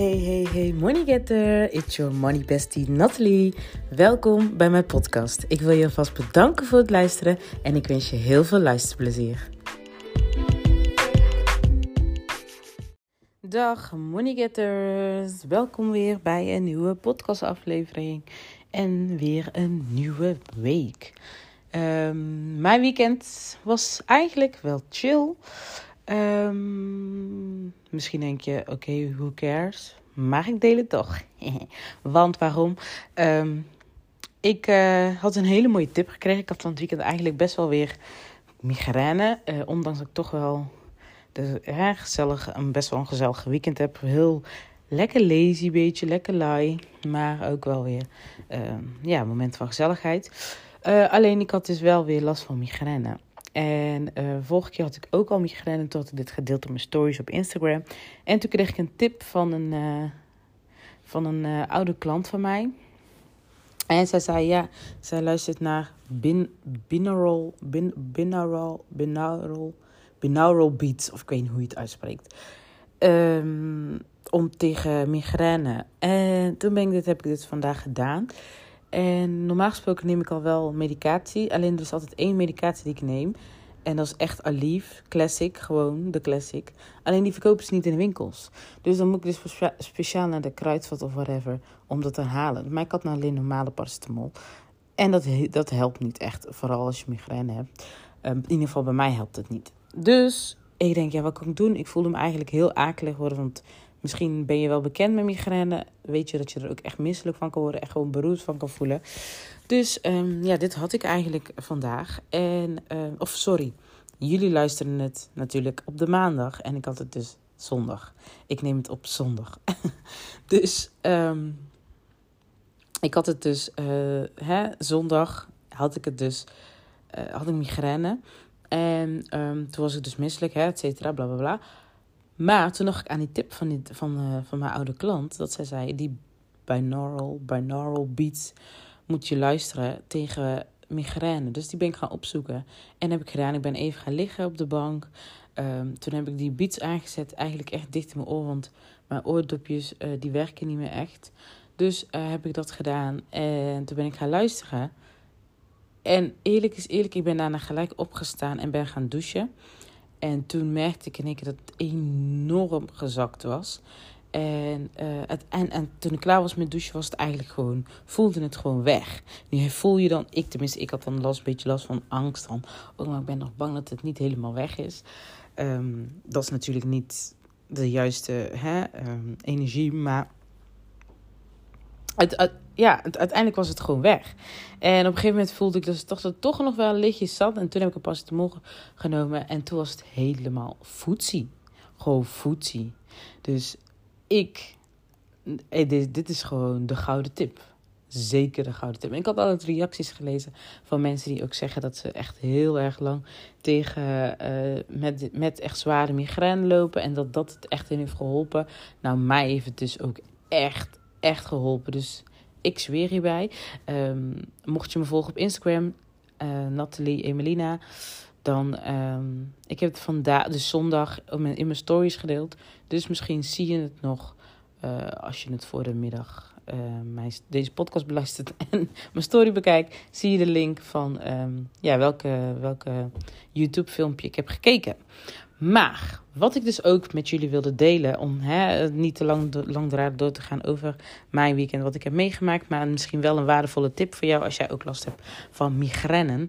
Hey, hey, hey, money getter. It's your money bestie Natalie. Welkom bij mijn podcast. Ik wil je alvast bedanken voor het luisteren en ik wens je heel veel luisterplezier. Dag money getters. Welkom weer bij een nieuwe podcastaflevering en weer een nieuwe week. Um, mijn weekend was eigenlijk wel chill. Um, misschien denk je, oké, who cares? Maar ik deel het toch. Want waarom? Um, ik uh, had een hele mooie tip gekregen. Ik had van het weekend eigenlijk best wel weer migraine. Uh, ondanks dat ik toch wel ja, gezellig, een best wel een gezellig weekend heb. Heel lekker lazy beetje, lekker lui. Maar ook wel weer uh, ja, moment van gezelligheid. Uh, alleen ik had dus wel weer last van migraine. En uh, vorige keer had ik ook al migraine. Toen had ik dit gedeeld op mijn stories op Instagram. En toen kreeg ik een tip van een, uh, van een uh, oude klant van mij. En zij zei, ja, zij luistert naar bin, binaural, bin, binaural, binaural, binaural beats. Of ik weet niet hoe je het uitspreekt. Um, om tegen migraine. En toen ben ik dit, heb ik dit vandaag gedaan. En normaal gesproken neem ik al wel medicatie. Alleen er is altijd één medicatie die ik neem. En dat is echt Aleve Classic, gewoon de Classic. Alleen die verkopen ze niet in de winkels. Dus dan moet ik dus speciaal naar de kruidvat of whatever om dat te halen. Maar ik had nou alleen normale paracetamol. En dat, dat helpt niet echt, vooral als je migraine hebt. Um, in ieder geval bij mij helpt het niet. Dus ik denk, ja, wat kan ik doen? Ik voelde me eigenlijk heel akelig worden, want Misschien ben je wel bekend met migraine. Weet je dat je er ook echt misselijk van kan worden. Echt gewoon beroerd van kan voelen. Dus um, ja, dit had ik eigenlijk vandaag. En, uh, of sorry, jullie luisteren het natuurlijk op de maandag. En ik had het dus zondag. Ik neem het op zondag. dus um, ik had het dus uh, hè, zondag had ik het dus uh, had ik migraine. En um, toen was ik dus misselijk, hè, et cetera, bla bla bla. Maar toen dacht ik aan die tip van, die, van, uh, van mijn oude klant. Dat zij zei, die binaural, binaural beats moet je luisteren tegen migraine. Dus die ben ik gaan opzoeken. En heb ik gedaan. Ik ben even gaan liggen op de bank. Um, toen heb ik die beats aangezet. Eigenlijk echt dicht in mijn oor. Want mijn oordopjes uh, die werken niet meer echt. Dus uh, heb ik dat gedaan. En toen ben ik gaan luisteren. En eerlijk is eerlijk, ik ben daarna gelijk opgestaan en ben gaan douchen. En toen merkte ik in keer dat het enorm gezakt was. En, uh, het, en, en toen ik klaar was met douchen, was het eigenlijk gewoon, voelde het gewoon weg. Nu voel je dan, ik tenminste, ik had dan last, een beetje last van angst. Van, oh, maar ik ben nog bang dat het niet helemaal weg is. Um, dat is natuurlijk niet de juiste hè, um, energie, maar het, ja, uiteindelijk was het gewoon weg. En op een gegeven moment voelde ik dus dat het toch nog wel lichtjes zat. En toen heb ik een paracetamol genomen. En toen was het helemaal voetzie. Gewoon voetzie. Dus ik... Dit, dit is gewoon de gouden tip. Zeker de gouden tip. En ik had altijd reacties gelezen van mensen die ook zeggen dat ze echt heel erg lang tegen uh, met, met echt zware migraine lopen. En dat dat het echt in heeft geholpen. Nou, mij heeft het dus ook echt, echt geholpen. Dus ik zweer hierbij. Um, mocht je me volgen op Instagram, uh, Nathalie Emelina, dan um, ik heb het vandaag, dus zondag, in mijn stories gedeeld. Dus misschien zie je het nog uh, als je het voor de middag uh, mijn, deze podcast beluistert en mijn story bekijkt, zie je de link van um, ja, welke, welke YouTube filmpje ik heb gekeken. Maar wat ik dus ook met jullie wilde delen, om hè, niet te lang, langdradig door te gaan over mijn weekend, wat ik heb meegemaakt, maar misschien wel een waardevolle tip voor jou als jij ook last hebt van migraine.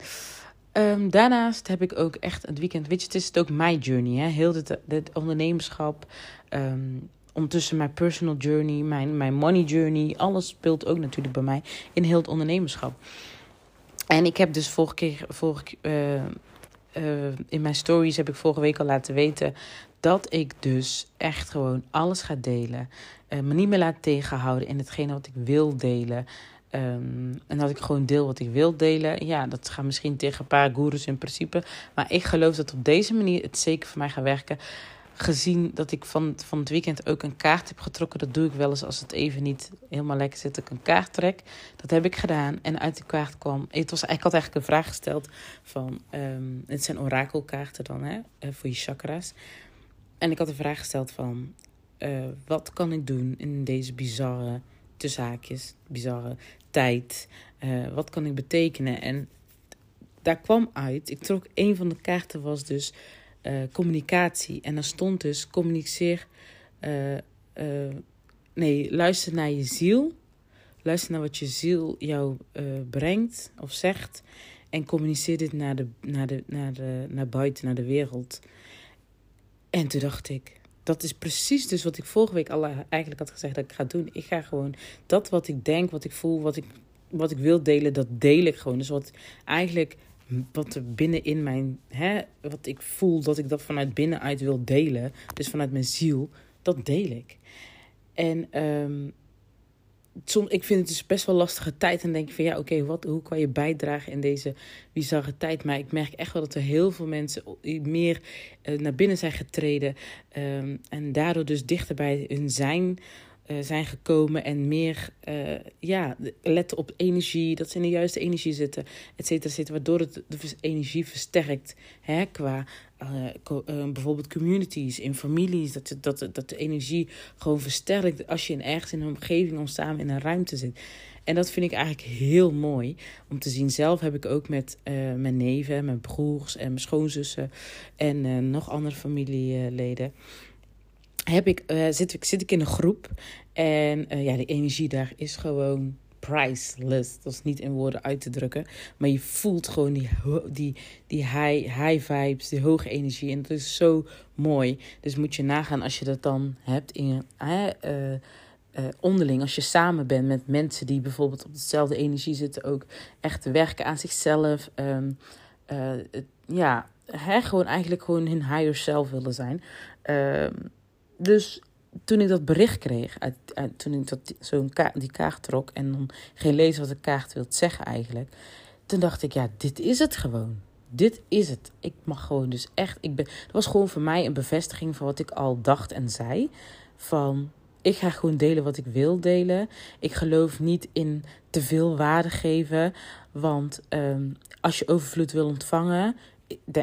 Um, daarnaast heb ik ook echt het weekend, weet je, het is het ook mijn journey, hè? heel dit, dit ondernemerschap. Um, ondertussen mijn personal journey, mijn, mijn money journey, alles speelt ook natuurlijk bij mij in heel het ondernemerschap. En ik heb dus vorige keer, vorige, uh, uh, in mijn stories heb ik vorige week al laten weten dat ik dus echt gewoon alles ga delen. Uh, me niet meer laat tegenhouden in hetgene wat ik wil delen. Um, en dat ik gewoon deel wat ik wil delen. Ja, dat gaat misschien tegen een paar goeroes in principe. Maar ik geloof dat op deze manier het zeker voor mij gaat werken gezien dat ik van, van het weekend ook een kaart heb getrokken. Dat doe ik wel eens als het even niet helemaal lekker zit. Ik een kaart trek. Dat heb ik gedaan. En uit die kaart kwam. Het was, ik had eigenlijk een vraag gesteld van. Um, het zijn orakelkaarten dan, hè? Eh, voor je chakras. En ik had een vraag gesteld van. uh, wat kan ik doen in deze bizarre, zaakjes, bizarre tijd? Uh, wat kan ik betekenen? En daar kwam uit, ik trok een van de kaarten was dus uh, communicatie. En daar stond dus communiceer, nee, luister naar je ziel. Luister naar wat je ziel jou brengt of zegt. En communiceer dit naar, de, naar, de, naar, de, naar buiten, naar de wereld. En toen dacht ik, dat is precies dus wat ik vorige week al eigenlijk had gezegd dat ik ga doen. Ik ga gewoon dat wat ik denk, wat ik voel, wat ik, wat ik wil delen, dat deel ik gewoon. Dus wat eigenlijk, wat er binnenin mijn, hè, wat ik voel, dat ik dat vanuit binnenuit wil delen. Dus vanuit mijn ziel, dat deel ik. En um, soms, ik vind het dus best wel lastige tijd. En denk ik van ja, oké, wat hoe kan je bijdragen in deze bizarre tijd? Maar ik merk echt wel dat er heel veel mensen meer uh, naar binnen zijn getreden. Um, en daardoor dus dichter bij hun zijn zijn gekomen en meer uh, ja, letten op energie, dat ze in de juiste energie zitten, et cetera, et cetera, waardoor het de energie versterkt hè, qua uh, bijvoorbeeld communities, in families, dat, dat, dat de energie gewoon versterkt als je in ergens in een omgeving samen in een ruimte zit. En dat vind ik eigenlijk heel mooi om te zien. Zelf heb ik ook met mijn neven, mijn broers en mijn schoonzussen en nog andere familieleden heb ik, uh, zit, zit ik in een groep. En uh, ja, de energie daar is gewoon priceless. Dat is niet in woorden uit te drukken. Maar je voelt gewoon die, die, die high, high vibes, die hoge energie. En dat is zo mooi. Dus moet je nagaan als je dat dan hebt in uh, onderling. Als je samen bent met mensen die bijvoorbeeld op dezelfde energie zitten. Ook echt werken aan zichzelf. Um, ja, hè, gewoon eigenlijk gewoon hun higher self willen zijn. Ehm, dus toen ik dat bericht kreeg, uit, toen ik dat, zo'n die kaart trok en dan geen lezen wat de kaart wil zeggen eigenlijk, toen dacht ik, ja, dit is het gewoon. Dit is het. Ik mag gewoon dus echt. Ik ben, dat was gewoon voor mij een bevestiging van wat ik al dacht en zei. Van ik ga gewoon delen wat ik wil delen. Ik geloof niet in te veel waarde geven. Want um, als je overvloed wil ontvangen,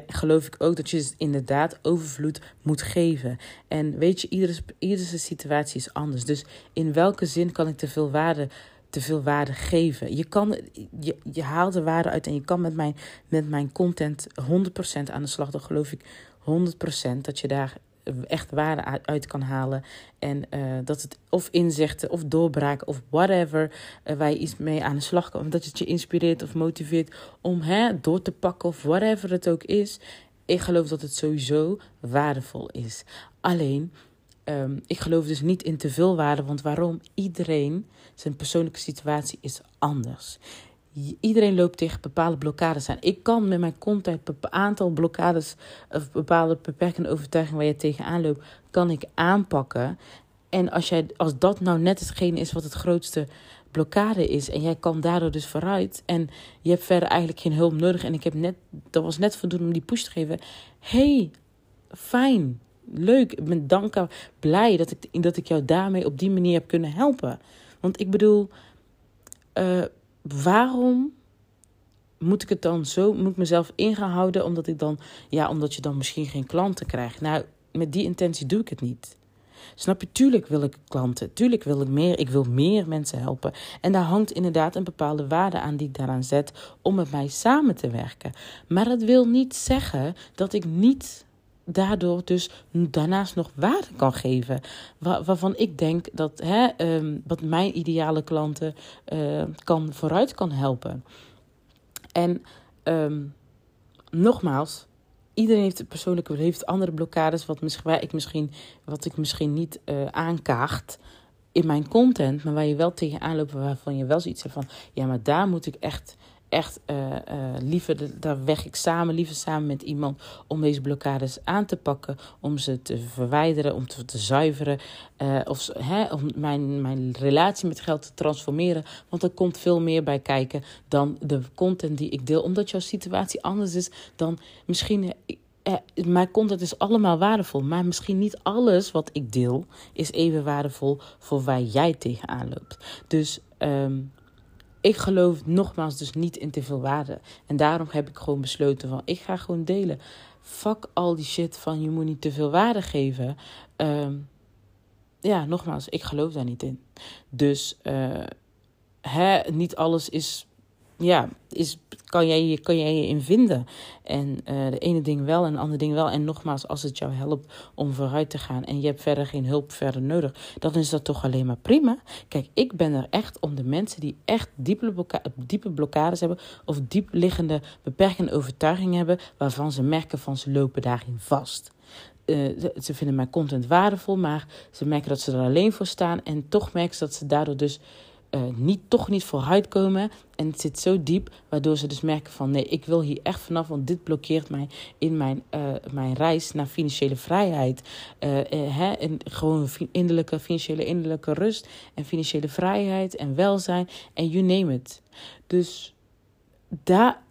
geloof ik ook dat je inderdaad overvloed moet geven. En weet je, iedere, iedere situatie is anders. Dus in welke zin kan ik te veel waarde, te veel waarde geven? Je, kan, je, je haalt de waarde uit en je kan met mijn, met mijn content 100% aan de slag. Dan geloof ik 100% dat je daar echt waarde uit kan halen. En uh, dat het of inzichten of doorbraken of whatever uh, waar je iets mee aan de slag kan. Dat het je inspireert of motiveert om hè, door te pakken of whatever het ook is. Ik geloof dat het sowieso waardevol is. Alleen, um, ik geloof dus niet in te veel waarde. Want waarom? Iedereen, zijn persoonlijke situatie is anders. Iedereen loopt tegen bepaalde blokkades aan. Ik kan met mijn content een aantal blokkades of bepaalde beperkende overtuigingen waar je tegenaan loopt, kan ik aanpakken. En als, jij, als dat nou net hetgene is wat het grootste blokkade is. En jij kan daardoor dus vooruit. En je hebt verder eigenlijk geen hulp nodig. En ik heb net, dat was net voldoende om die push te geven. hey, fijn, leuk. Ik ben dankbaar, blij dat ik, dat ik jou daarmee op die manier heb kunnen helpen. Want ik bedoel, uh, waarom moet ik het dan zo, moet ik mezelf ingehouden omdat ik dan, ja, omdat je dan misschien geen klanten krijgt. Nou, met die intentie doe ik het niet. Snap je? Tuurlijk wil ik klanten. Tuurlijk wil ik meer. Ik wil meer mensen helpen. En daar hangt inderdaad een bepaalde waarde aan die ik daaraan zet om met mij samen te werken. Maar dat wil niet zeggen dat ik niet daardoor dus daarnaast nog waarde kan geven. Waar, waarvan ik denk dat hè, um, wat mijn ideale klanten uh, kan, vooruit kan helpen. En um, nogmaals, iedereen heeft persoonlijke heeft andere blokkades, wat, misschien, ik misschien, wat ik misschien niet uh, aankaagt in mijn content, maar waar je wel tegenaan loopt, waarvan je wel zoiets hebt van, ja, maar daar moet ik echt echt uh, uh, liever, daar weg ik samen, liever samen met iemand om deze blokkades aan te pakken, om ze te verwijderen, om te, zuiveren, uh, of hè, om mijn, mijn relatie met geld te transformeren. Want er komt veel meer bij kijken dan de content die ik deel, omdat jouw situatie anders is dan misschien. mijn content is allemaal waardevol, maar misschien niet alles wat ik deel is even waardevol voor waar jij tegenaan loopt. Dus um, ik geloof nogmaals dus niet in te veel waarde. En daarom heb ik gewoon besloten van ik ga gewoon delen. Fuck al die shit van je moet niet te veel waarde geven. Um, ja, nogmaals, ik geloof daar niet in. Dus uh, hè, niet alles is ja, is, kan, jij, kan jij je in vinden. En uh, de ene ding wel en de andere ding wel. En nogmaals, als het jou helpt om vooruit te gaan en je hebt verder geen hulp verder nodig, dan is dat toch alleen maar prima. Kijk, ik ben er echt om de mensen die echt diepe, diepe blokkades hebben of diep liggende beperkende overtuigingen hebben, waarvan ze merken van ze lopen daarin vast. Uh, ze vinden mijn content waardevol, maar ze merken dat ze er alleen voor staan. En toch merken ze dat ze daardoor dus uh, niet, toch niet vooruit komen. En het zit zo diep, waardoor ze dus merken van nee, ik wil hier echt vanaf, want dit blokkeert mij in mijn, uh, mijn reis naar financiële vrijheid. Uh, hè, en gewoon innerlijke, financiële innerlijke rust en financiële vrijheid en welzijn en you name it. Dus daar,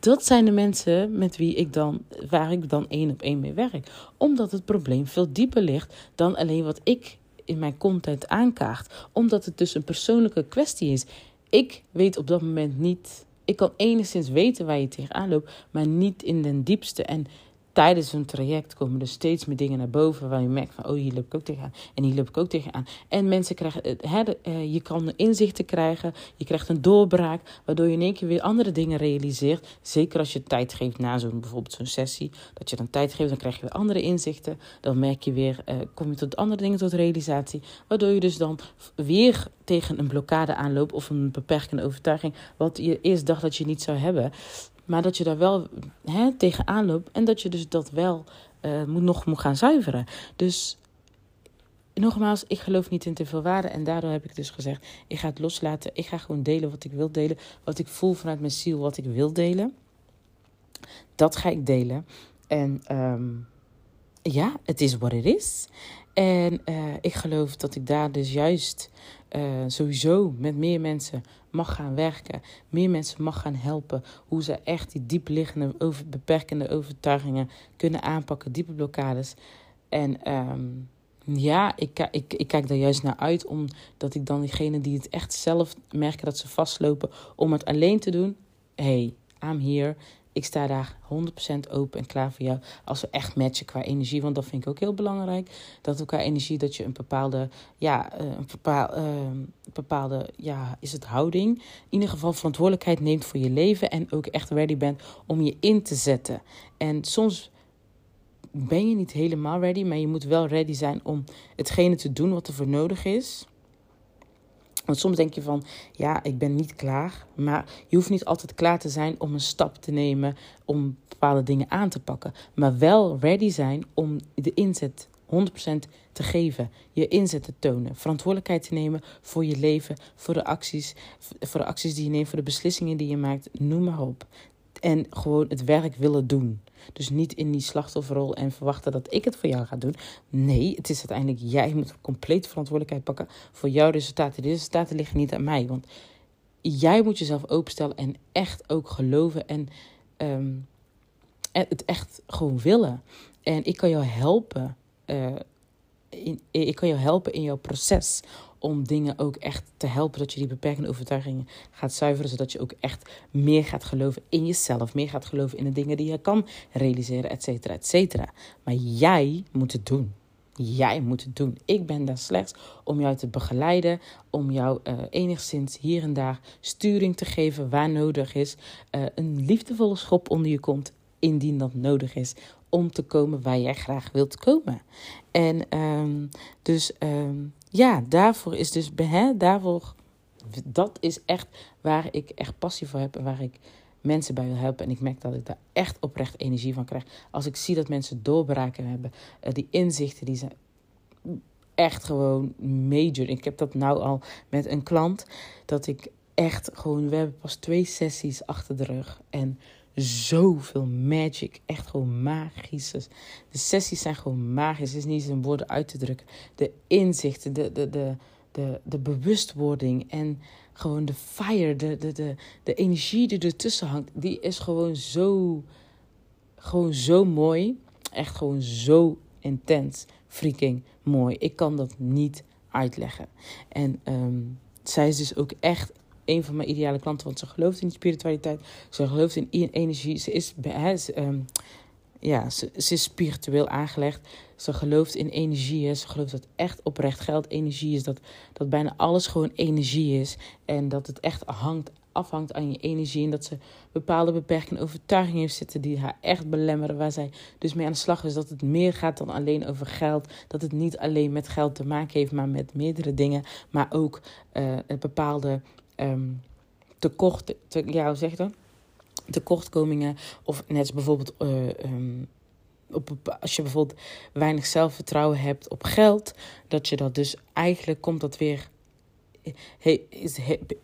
dat zijn de mensen met wie ik dan, waar ik dan één op één mee werk. Omdat het probleem veel dieper ligt dan alleen wat ik mijn content aankaart. Omdat het dus een persoonlijke kwestie is. Ik weet op dat moment niet. Ik kan enigszins weten waar je tegenaan loopt, maar niet in den diepste. En tijdens een traject komen er steeds meer dingen naar boven waar je merkt van, oh, hier loop ik ook tegenaan en hier loop ik ook tegenaan. En mensen krijgen, hè, eh, je kan inzichten krijgen, je krijgt een doorbraak, waardoor je in één keer weer andere dingen realiseert. Zeker als je tijd geeft na zo'n bijvoorbeeld zo'n sessie, dat je dan tijd geeft, dan krijg je weer andere inzichten. Dan merk je weer, uh, kom je tot andere dingen tot realisatie, waardoor je dus dan weer tegen een blokkade aanloopt of een beperkende overtuiging, wat je eerst dacht dat je niet zou hebben. Maar dat je daar wel hè, tegenaan loopt en dat je dus dat wel uh, moet, nog moet gaan zuiveren. Dus nogmaals, ik geloof niet in te veel waarde. En daardoor heb ik dus gezegd: ik ga het loslaten. Ik ga gewoon delen wat ik wil delen. Wat ik voel vanuit mijn ziel, wat ik wil delen. Dat ga ik delen. En um, ja, het is wat het is. En uh, ik geloof dat ik daar dus juist uh, sowieso met meer mensen mag gaan werken. Meer mensen mag gaan helpen. Hoe ze echt die diepliggende, over, beperkende overtuigingen kunnen aanpakken. Diepe blokkades. En um, ja, ik, ik, ik kijk daar juist naar uit. Omdat ik dan diegene die het echt zelf merken dat ze vastlopen. Om het alleen te doen. Hey, I'm here. Ik sta daar 100% open en klaar voor jou. Als we echt matchen qua energie. Want dat vind ik ook heel belangrijk. Dat qua energie, dat je een bepaalde, ja, eh, een bepaalde, uh, bepaalde, ja, is het houding. In ieder geval verantwoordelijkheid neemt voor je leven. En ook echt ready bent om je in te zetten. En soms ben je niet helemaal ready. Maar je moet wel ready zijn om hetgene te doen wat er voor nodig is. Want soms denk je van, ja, ik ben niet klaar. Maar je hoeft niet altijd klaar te zijn om een stap te nemen om bepaalde dingen aan te pakken. Maar wel ready zijn om de inzet 100% te geven. Je inzet te tonen. Verantwoordelijkheid te nemen voor je leven, voor de acties, voor de acties die je neemt, voor de beslissingen die je maakt. Noem maar op. En gewoon het werk willen doen. Dus niet in die slachtofferrol en verwachten dat ik het voor jou ga doen. Nee, het is uiteindelijk jij moet compleet verantwoordelijkheid pakken voor jouw resultaten. De resultaten liggen niet aan mij. Want jij moet jezelf openstellen en echt ook geloven en, um, het echt gewoon willen. En ik kan jou helpen. Uh, in, ik kan jou helpen in jouw proces om dingen ook echt te helpen. Dat je die beperkende overtuigingen gaat zuiveren. Zodat je ook echt meer gaat geloven in jezelf. Meer gaat geloven in de dingen die je kan realiseren, et cetera, et cetera. Maar jij moet het doen. Jij moet het doen. Ik ben daar slechts om jou te begeleiden, om jou uh, enigszins hier en daar sturing te geven waar nodig is. Uh, een liefdevolle schop onder je komt, indien dat nodig is, om te komen waar jij graag wilt komen. En um, dus um, ja, daarvoor is dus, hè, daarvoor, dat is echt waar ik echt passie voor heb en waar ik mensen bij wil helpen. En ik merk dat ik daar echt oprecht energie van krijg. Als ik zie dat mensen doorbraken hebben, uh, die inzichten, die zijn echt gewoon major. Ik heb dat nou al met een klant, dat ik echt gewoon, we hebben pas twee sessies achter de rug. En zoveel magic. Echt gewoon magisch. De sessies zijn gewoon magisch. Is niet in woorden uit te drukken. De inzichten, de, de, de, de, de bewustwording en gewoon de fire, de, de, de, de energie die ertussen hangt, die is gewoon zo, gewoon zo mooi. Echt gewoon zo intens, freaking mooi. Ik kan dat niet uitleggen. En um, zij is dus ook echt een van mijn ideale klanten, want ze gelooft in spiritualiteit, ze gelooft in energie, ze is, um, ja, ze, is spiritueel aangelegd. Ze gelooft in energie. Ze gelooft dat echt oprecht geld energie is. Dat, dat bijna alles gewoon energie is. En dat het echt hangt, afhangt aan je energie. En dat ze bepaalde beperkende overtuigingen heeft zitten die haar echt belemmeren. Waar zij dus mee aan de slag is. Dat het meer gaat dan alleen over geld. Dat het niet alleen met geld te maken heeft, maar met meerdere dingen. Maar ook uh, bepaalde um, tekort. Te, ja, zeg je tekortkomingen. Of net als bijvoorbeeld uh, um, op, als je bijvoorbeeld weinig zelfvertrouwen hebt op geld, dat je dat dus eigenlijk komt dat weer. Is,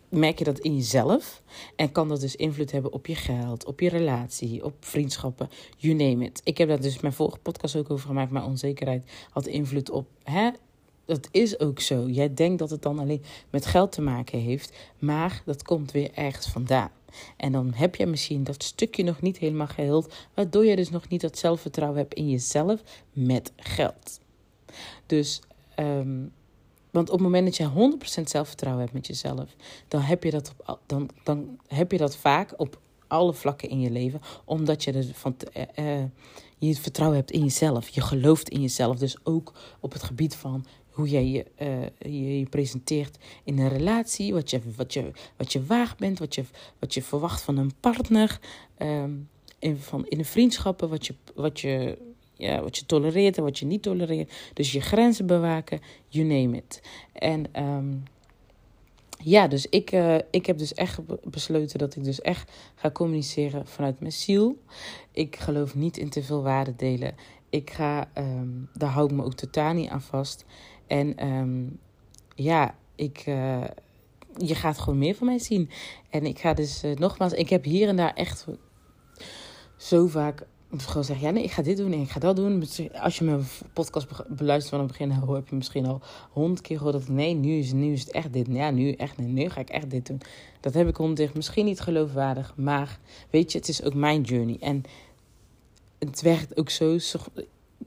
merk je dat in jezelf en kan dat dus invloed hebben op je geld, op je relatie, op vriendschappen, you name it. Ik heb daar dus mijn vorige podcast ook over gemaakt, maar onzekerheid had invloed op hè, dat is ook zo. Jij denkt dat het dan alleen met geld te maken heeft, maar dat komt weer ergens vandaan. En dan heb je misschien dat stukje nog niet helemaal geheeld, waardoor je dus nog niet dat zelfvertrouwen hebt in jezelf met geld. Dus, um, want op het moment dat je 100% zelfvertrouwen hebt met jezelf, dan heb je dat, op, dan, dan heb je dat vaak op alle vlakken in je leven, omdat je er van. Uh, uh, je vertrouwen hebt in jezelf. Je gelooft in jezelf. Dus ook op het gebied van hoe jij je, uh, je, je, presenteert in een relatie, wat je, wat je, wat je waard bent, wat je, wat je verwacht van een partner, um, in, van, in de vriendschappen, wat je, wat, je, ja, wat je tolereert en wat je niet tolereert. Dus je grenzen bewaken, you name it. En um, ja, dus ik, uh, ik heb dus echt besloten dat ik dus echt ga communiceren vanuit mijn ziel. Ik geloof niet in te veel waarde delen. Ik ga, um, daar hou ik me ook totaal niet aan vast. En um, ja, ik, uh, je gaat gewoon meer van mij zien. En ik ga dus uh, nogmaals, ik heb hier en daar echt zo vaak gewoon zeggen: ja, nee, ik ga dit doen en ik ga dat doen. Als je mijn podcast beluistert van het begin, hoor heb je misschien al honderd keer gehoord dat nee, nu is, nu is het echt dit. Ja, nu echt, nee, nu ga ik echt dit doen. Dat heb ik honderd misschien niet geloofwaardig, maar weet je, het is ook mijn journey. En het werkt ook zo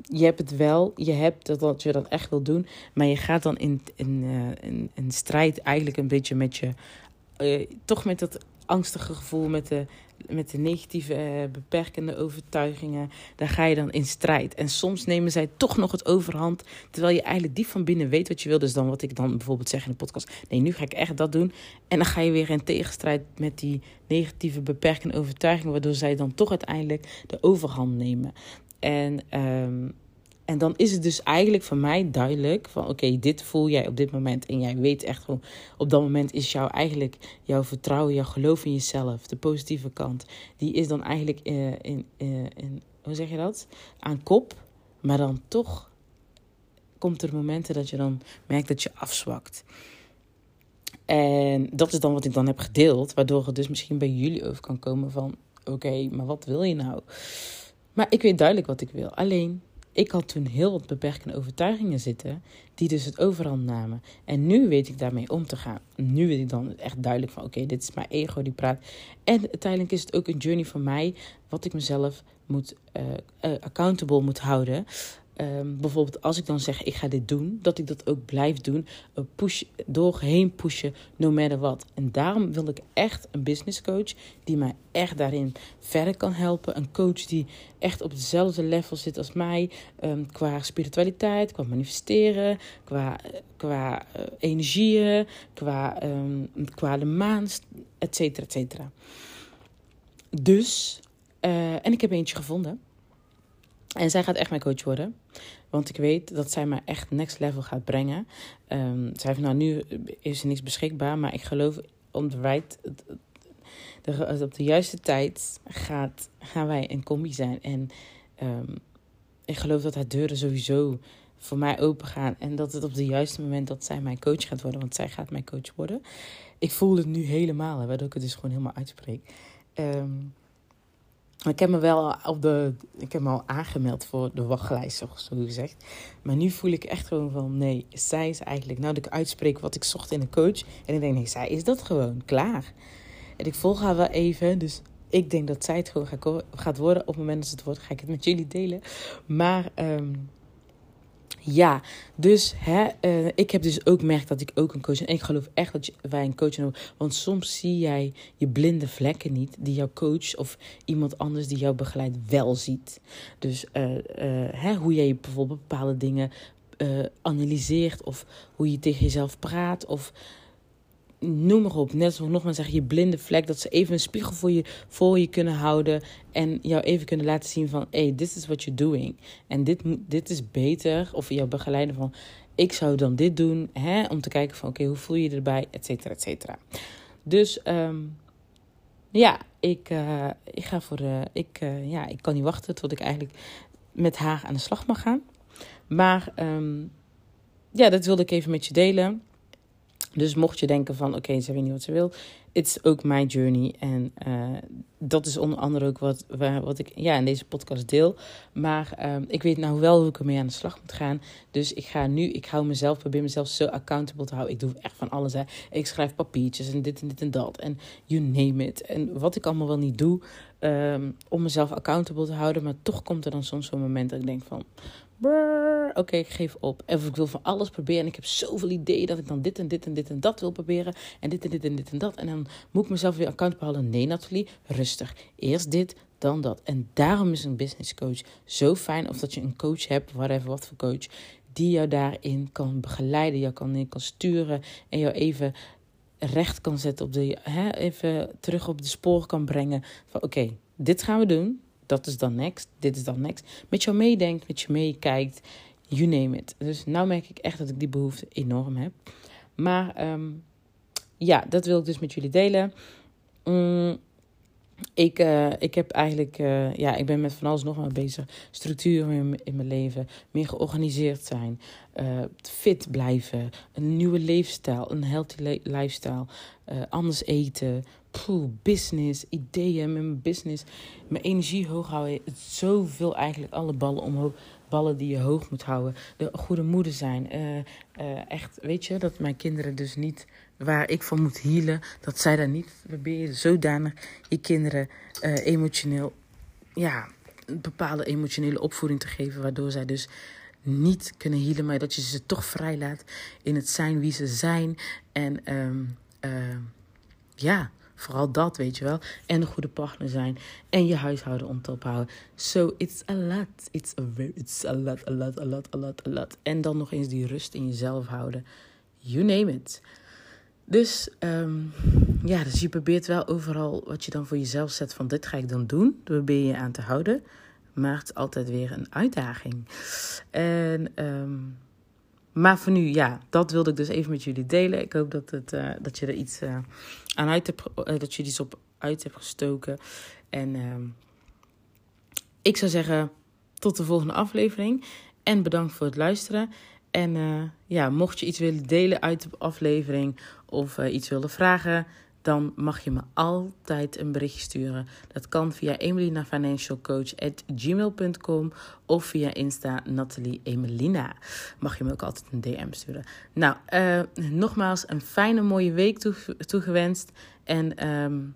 je hebt het wel, je hebt dat, dat je dat echt wil doen, maar je gaat dan in, in, uh, in, in strijd eigenlijk een beetje met je, uh, toch met dat angstige gevoel, met de, met de negatieve, uh, beperkende overtuigingen. Daar ga je dan in strijd. En soms nemen zij toch nog het overhand, terwijl je eigenlijk diep van binnen weet wat je wil. Dus dan wat ik dan bijvoorbeeld zeg in de podcast, nee, nu ga ik echt dat doen. En dan ga je weer in tegenstrijd met die negatieve, beperkende overtuigingen, waardoor zij dan toch uiteindelijk de overhand nemen. En, um, en dan is het dus eigenlijk voor mij duidelijk van oké, dit voel jij op dit moment. En jij weet echt gewoon, op dat moment is jouw eigenlijk jouw vertrouwen, jouw geloof in jezelf, de positieve kant. Die is dan eigenlijk in, uh, in, hoe zeg je dat? Aan kop. Maar dan toch komt er momenten dat je dan merkt dat je afzwakt. En dat is dan wat ik dan heb gedeeld, waardoor het dus misschien bij jullie over kan komen van oké, maar wat wil je nou? Maar ik weet duidelijk wat ik wil. Alleen, ik had toen heel wat beperkende overtuigingen zitten, die dus het overhand namen. En nu weet ik daarmee om te gaan. Nu weet ik dan echt duidelijk van, oké, dit is mijn ego die praat. En uiteindelijk is het ook een journey van mij, wat ik mezelf moet, uh, uh, accountable moet houden. Um, bijvoorbeeld als ik dan zeg ik ga dit doen, dat ik dat ook blijf doen. Push, doorheen pushen, no matter what. En daarom wil ik echt een business coach die mij echt daarin verder kan helpen. Een coach die echt op hetzelfde level zit als mij. Um, qua spiritualiteit, qua manifesteren, qua, qua uh, energieën, qua, um, qua de maan, et cetera, et cetera. Dus, uh, en ik heb eentje gevonden. En zij gaat echt mijn coach worden. Want ik weet dat zij mij echt next level gaat brengen. Um, zij heeft nou nu is er niks beschikbaar. Maar ik geloof om de right, de, op de juiste tijd gaat, gaan wij een combi zijn. En um, ik geloof dat haar deuren sowieso voor mij open gaan. En dat het op het juiste moment dat zij mijn coach gaat worden. Want zij gaat mijn coach worden. Ik voel het nu helemaal. waardoor ik het dus gewoon helemaal uitspreek. Um, ik heb me wel op de, ik heb me al aangemeld voor de wachtlijst, zo gezegd. Maar nu voel ik echt gewoon van, nee, zij is eigenlijk, nou dat ik uitspreek wat ik zocht in een coach. En ik denk, nee, zij is dat gewoon, klaar. En ik volg haar wel even, dus ik denk dat zij het gewoon gaat worden. Op het moment dat ze het wordt, ga ik het met jullie delen. Maar um, Ja, dus hè, uh, ik heb dus ook gemerkt dat ik ook een coach. En ik geloof echt dat wij een coach hebben. Want soms zie jij je blinde vlekken niet, die jouw coach of iemand anders die jou begeleidt wel ziet. Dus uh, uh, hè, hoe jij bijvoorbeeld bepaalde dingen analyseert, of hoe je tegen jezelf praat, of noem maar op. Net zoals nogmaals zeggen, je blinde vlek. Dat ze even een spiegel voor je, voor je kunnen houden. En jou even kunnen laten zien van... Hey, this is what you're doing. En dit, dit is beter. Of jou begeleiden van... Ik zou dan dit doen. Hè, om te kijken van... Oké, hoe voel je je erbij? Et cetera, et cetera. Dus... Um, ja, ik, uh, ik ga voor de. Ik, uh, ja, ik kan niet wachten tot ik eigenlijk met haar aan de slag mag gaan. Maar um, ja, dat wilde ik even met je delen. Dus mocht je denken van oké, ze weet niet wat ze wil. Is ook mijn journey. En uh, dat is onder andere ook wat, wat ik ja, in deze podcast deel. Maar uh, ik weet nou wel hoe ik ermee aan de slag moet gaan. Dus ik ga nu, ik hou mezelf, probeer mezelf zo accountable te houden. Ik doe echt van alles. Hè. Ik schrijf papiertjes en dit en dit en dat. En you name it. En wat ik allemaal wel niet doe. Um, om mezelf accountable te houden. Maar toch komt er dan soms zo'n moment dat ik denk van oké, ik geef op. En ik wil van alles proberen. En ik heb zoveel ideeën dat ik dan dit en dit en dit en dat wil proberen. En dit en dit en dit en dat. En dan moet ik mezelf weer account behouden. Nee, Nathalie, rustig. Eerst dit, dan dat. En daarom is een business coach zo fijn. Of dat je een coach hebt, whatever, wat voor coach. Die jou daarin kan begeleiden, jou kan, kan sturen. En jou even recht kan zetten op de, hè, even terug op de spoor kan brengen. Van oké, dit gaan we doen dat is dan next, dit is dan next. Met jou meedenkt, met je meekijkt, you name it. Dus nou merk ik echt dat ik die behoefte enorm heb. Maar um, ja, dat wil ik dus met jullie delen. Um, ik, uh, ik heb eigenlijk, uh, ja, ik ben met van alles nog maar bezig. Structuur in, mijn leven, meer georganiseerd zijn, uh, fit blijven, een nieuwe leefstijl, een healthy lifestyle, anders eten, poeh, business, ideeën met mijn business, mijn energie hoog houden. Zoveel eigenlijk, alle ballen omhoog, ballen die je hoog moet houden. De goede moeder zijn. Echt, weet je, dat mijn kinderen dus niet, waar ik van moet healen, dat zij daar niet, probeer je zodanig je kinderen uh, emotioneel, ja, een bepaalde emotionele opvoeding te geven, waardoor zij dus niet kunnen healen, maar dat je ze toch vrijlaat in het zijn wie ze zijn. En um, ja, Vooral dat, weet je wel. En een goede partner zijn. En je huishouden om te ophouden. So it's a lot. It's a, very, it's a lot, a lot, a lot, a lot, a lot. En dan nog eens die rust in jezelf houden. You name it. Dus um, ja, dus je probeert wel overal wat je dan voor jezelf zet van dit ga ik dan doen. Daar probeer je aan te houden. Maar het is altijd weer een uitdaging. En um, maar voor nu, ja, dat wilde ik dus even met jullie delen. Ik hoop dat, het, uh, dat je er iets uh, aan uit hebt, uh, dat je iets op uit hebt gestoken. En ehm, ik zou zeggen, tot de volgende aflevering. En bedankt voor het luisteren. En ja, mocht je iets willen delen uit de aflevering of iets willen vragen, dan mag je me altijd een berichtje sturen. Dat kan via emelinafinancialcoach.gmail.com of via Insta Nathalie Emelina. Mag je me ook altijd een DM sturen. Nou, uh, nogmaals een fijne mooie week toegewenst. En um,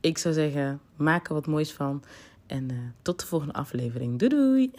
ik zou zeggen, maak er wat moois van. En tot de volgende aflevering. Doei doei!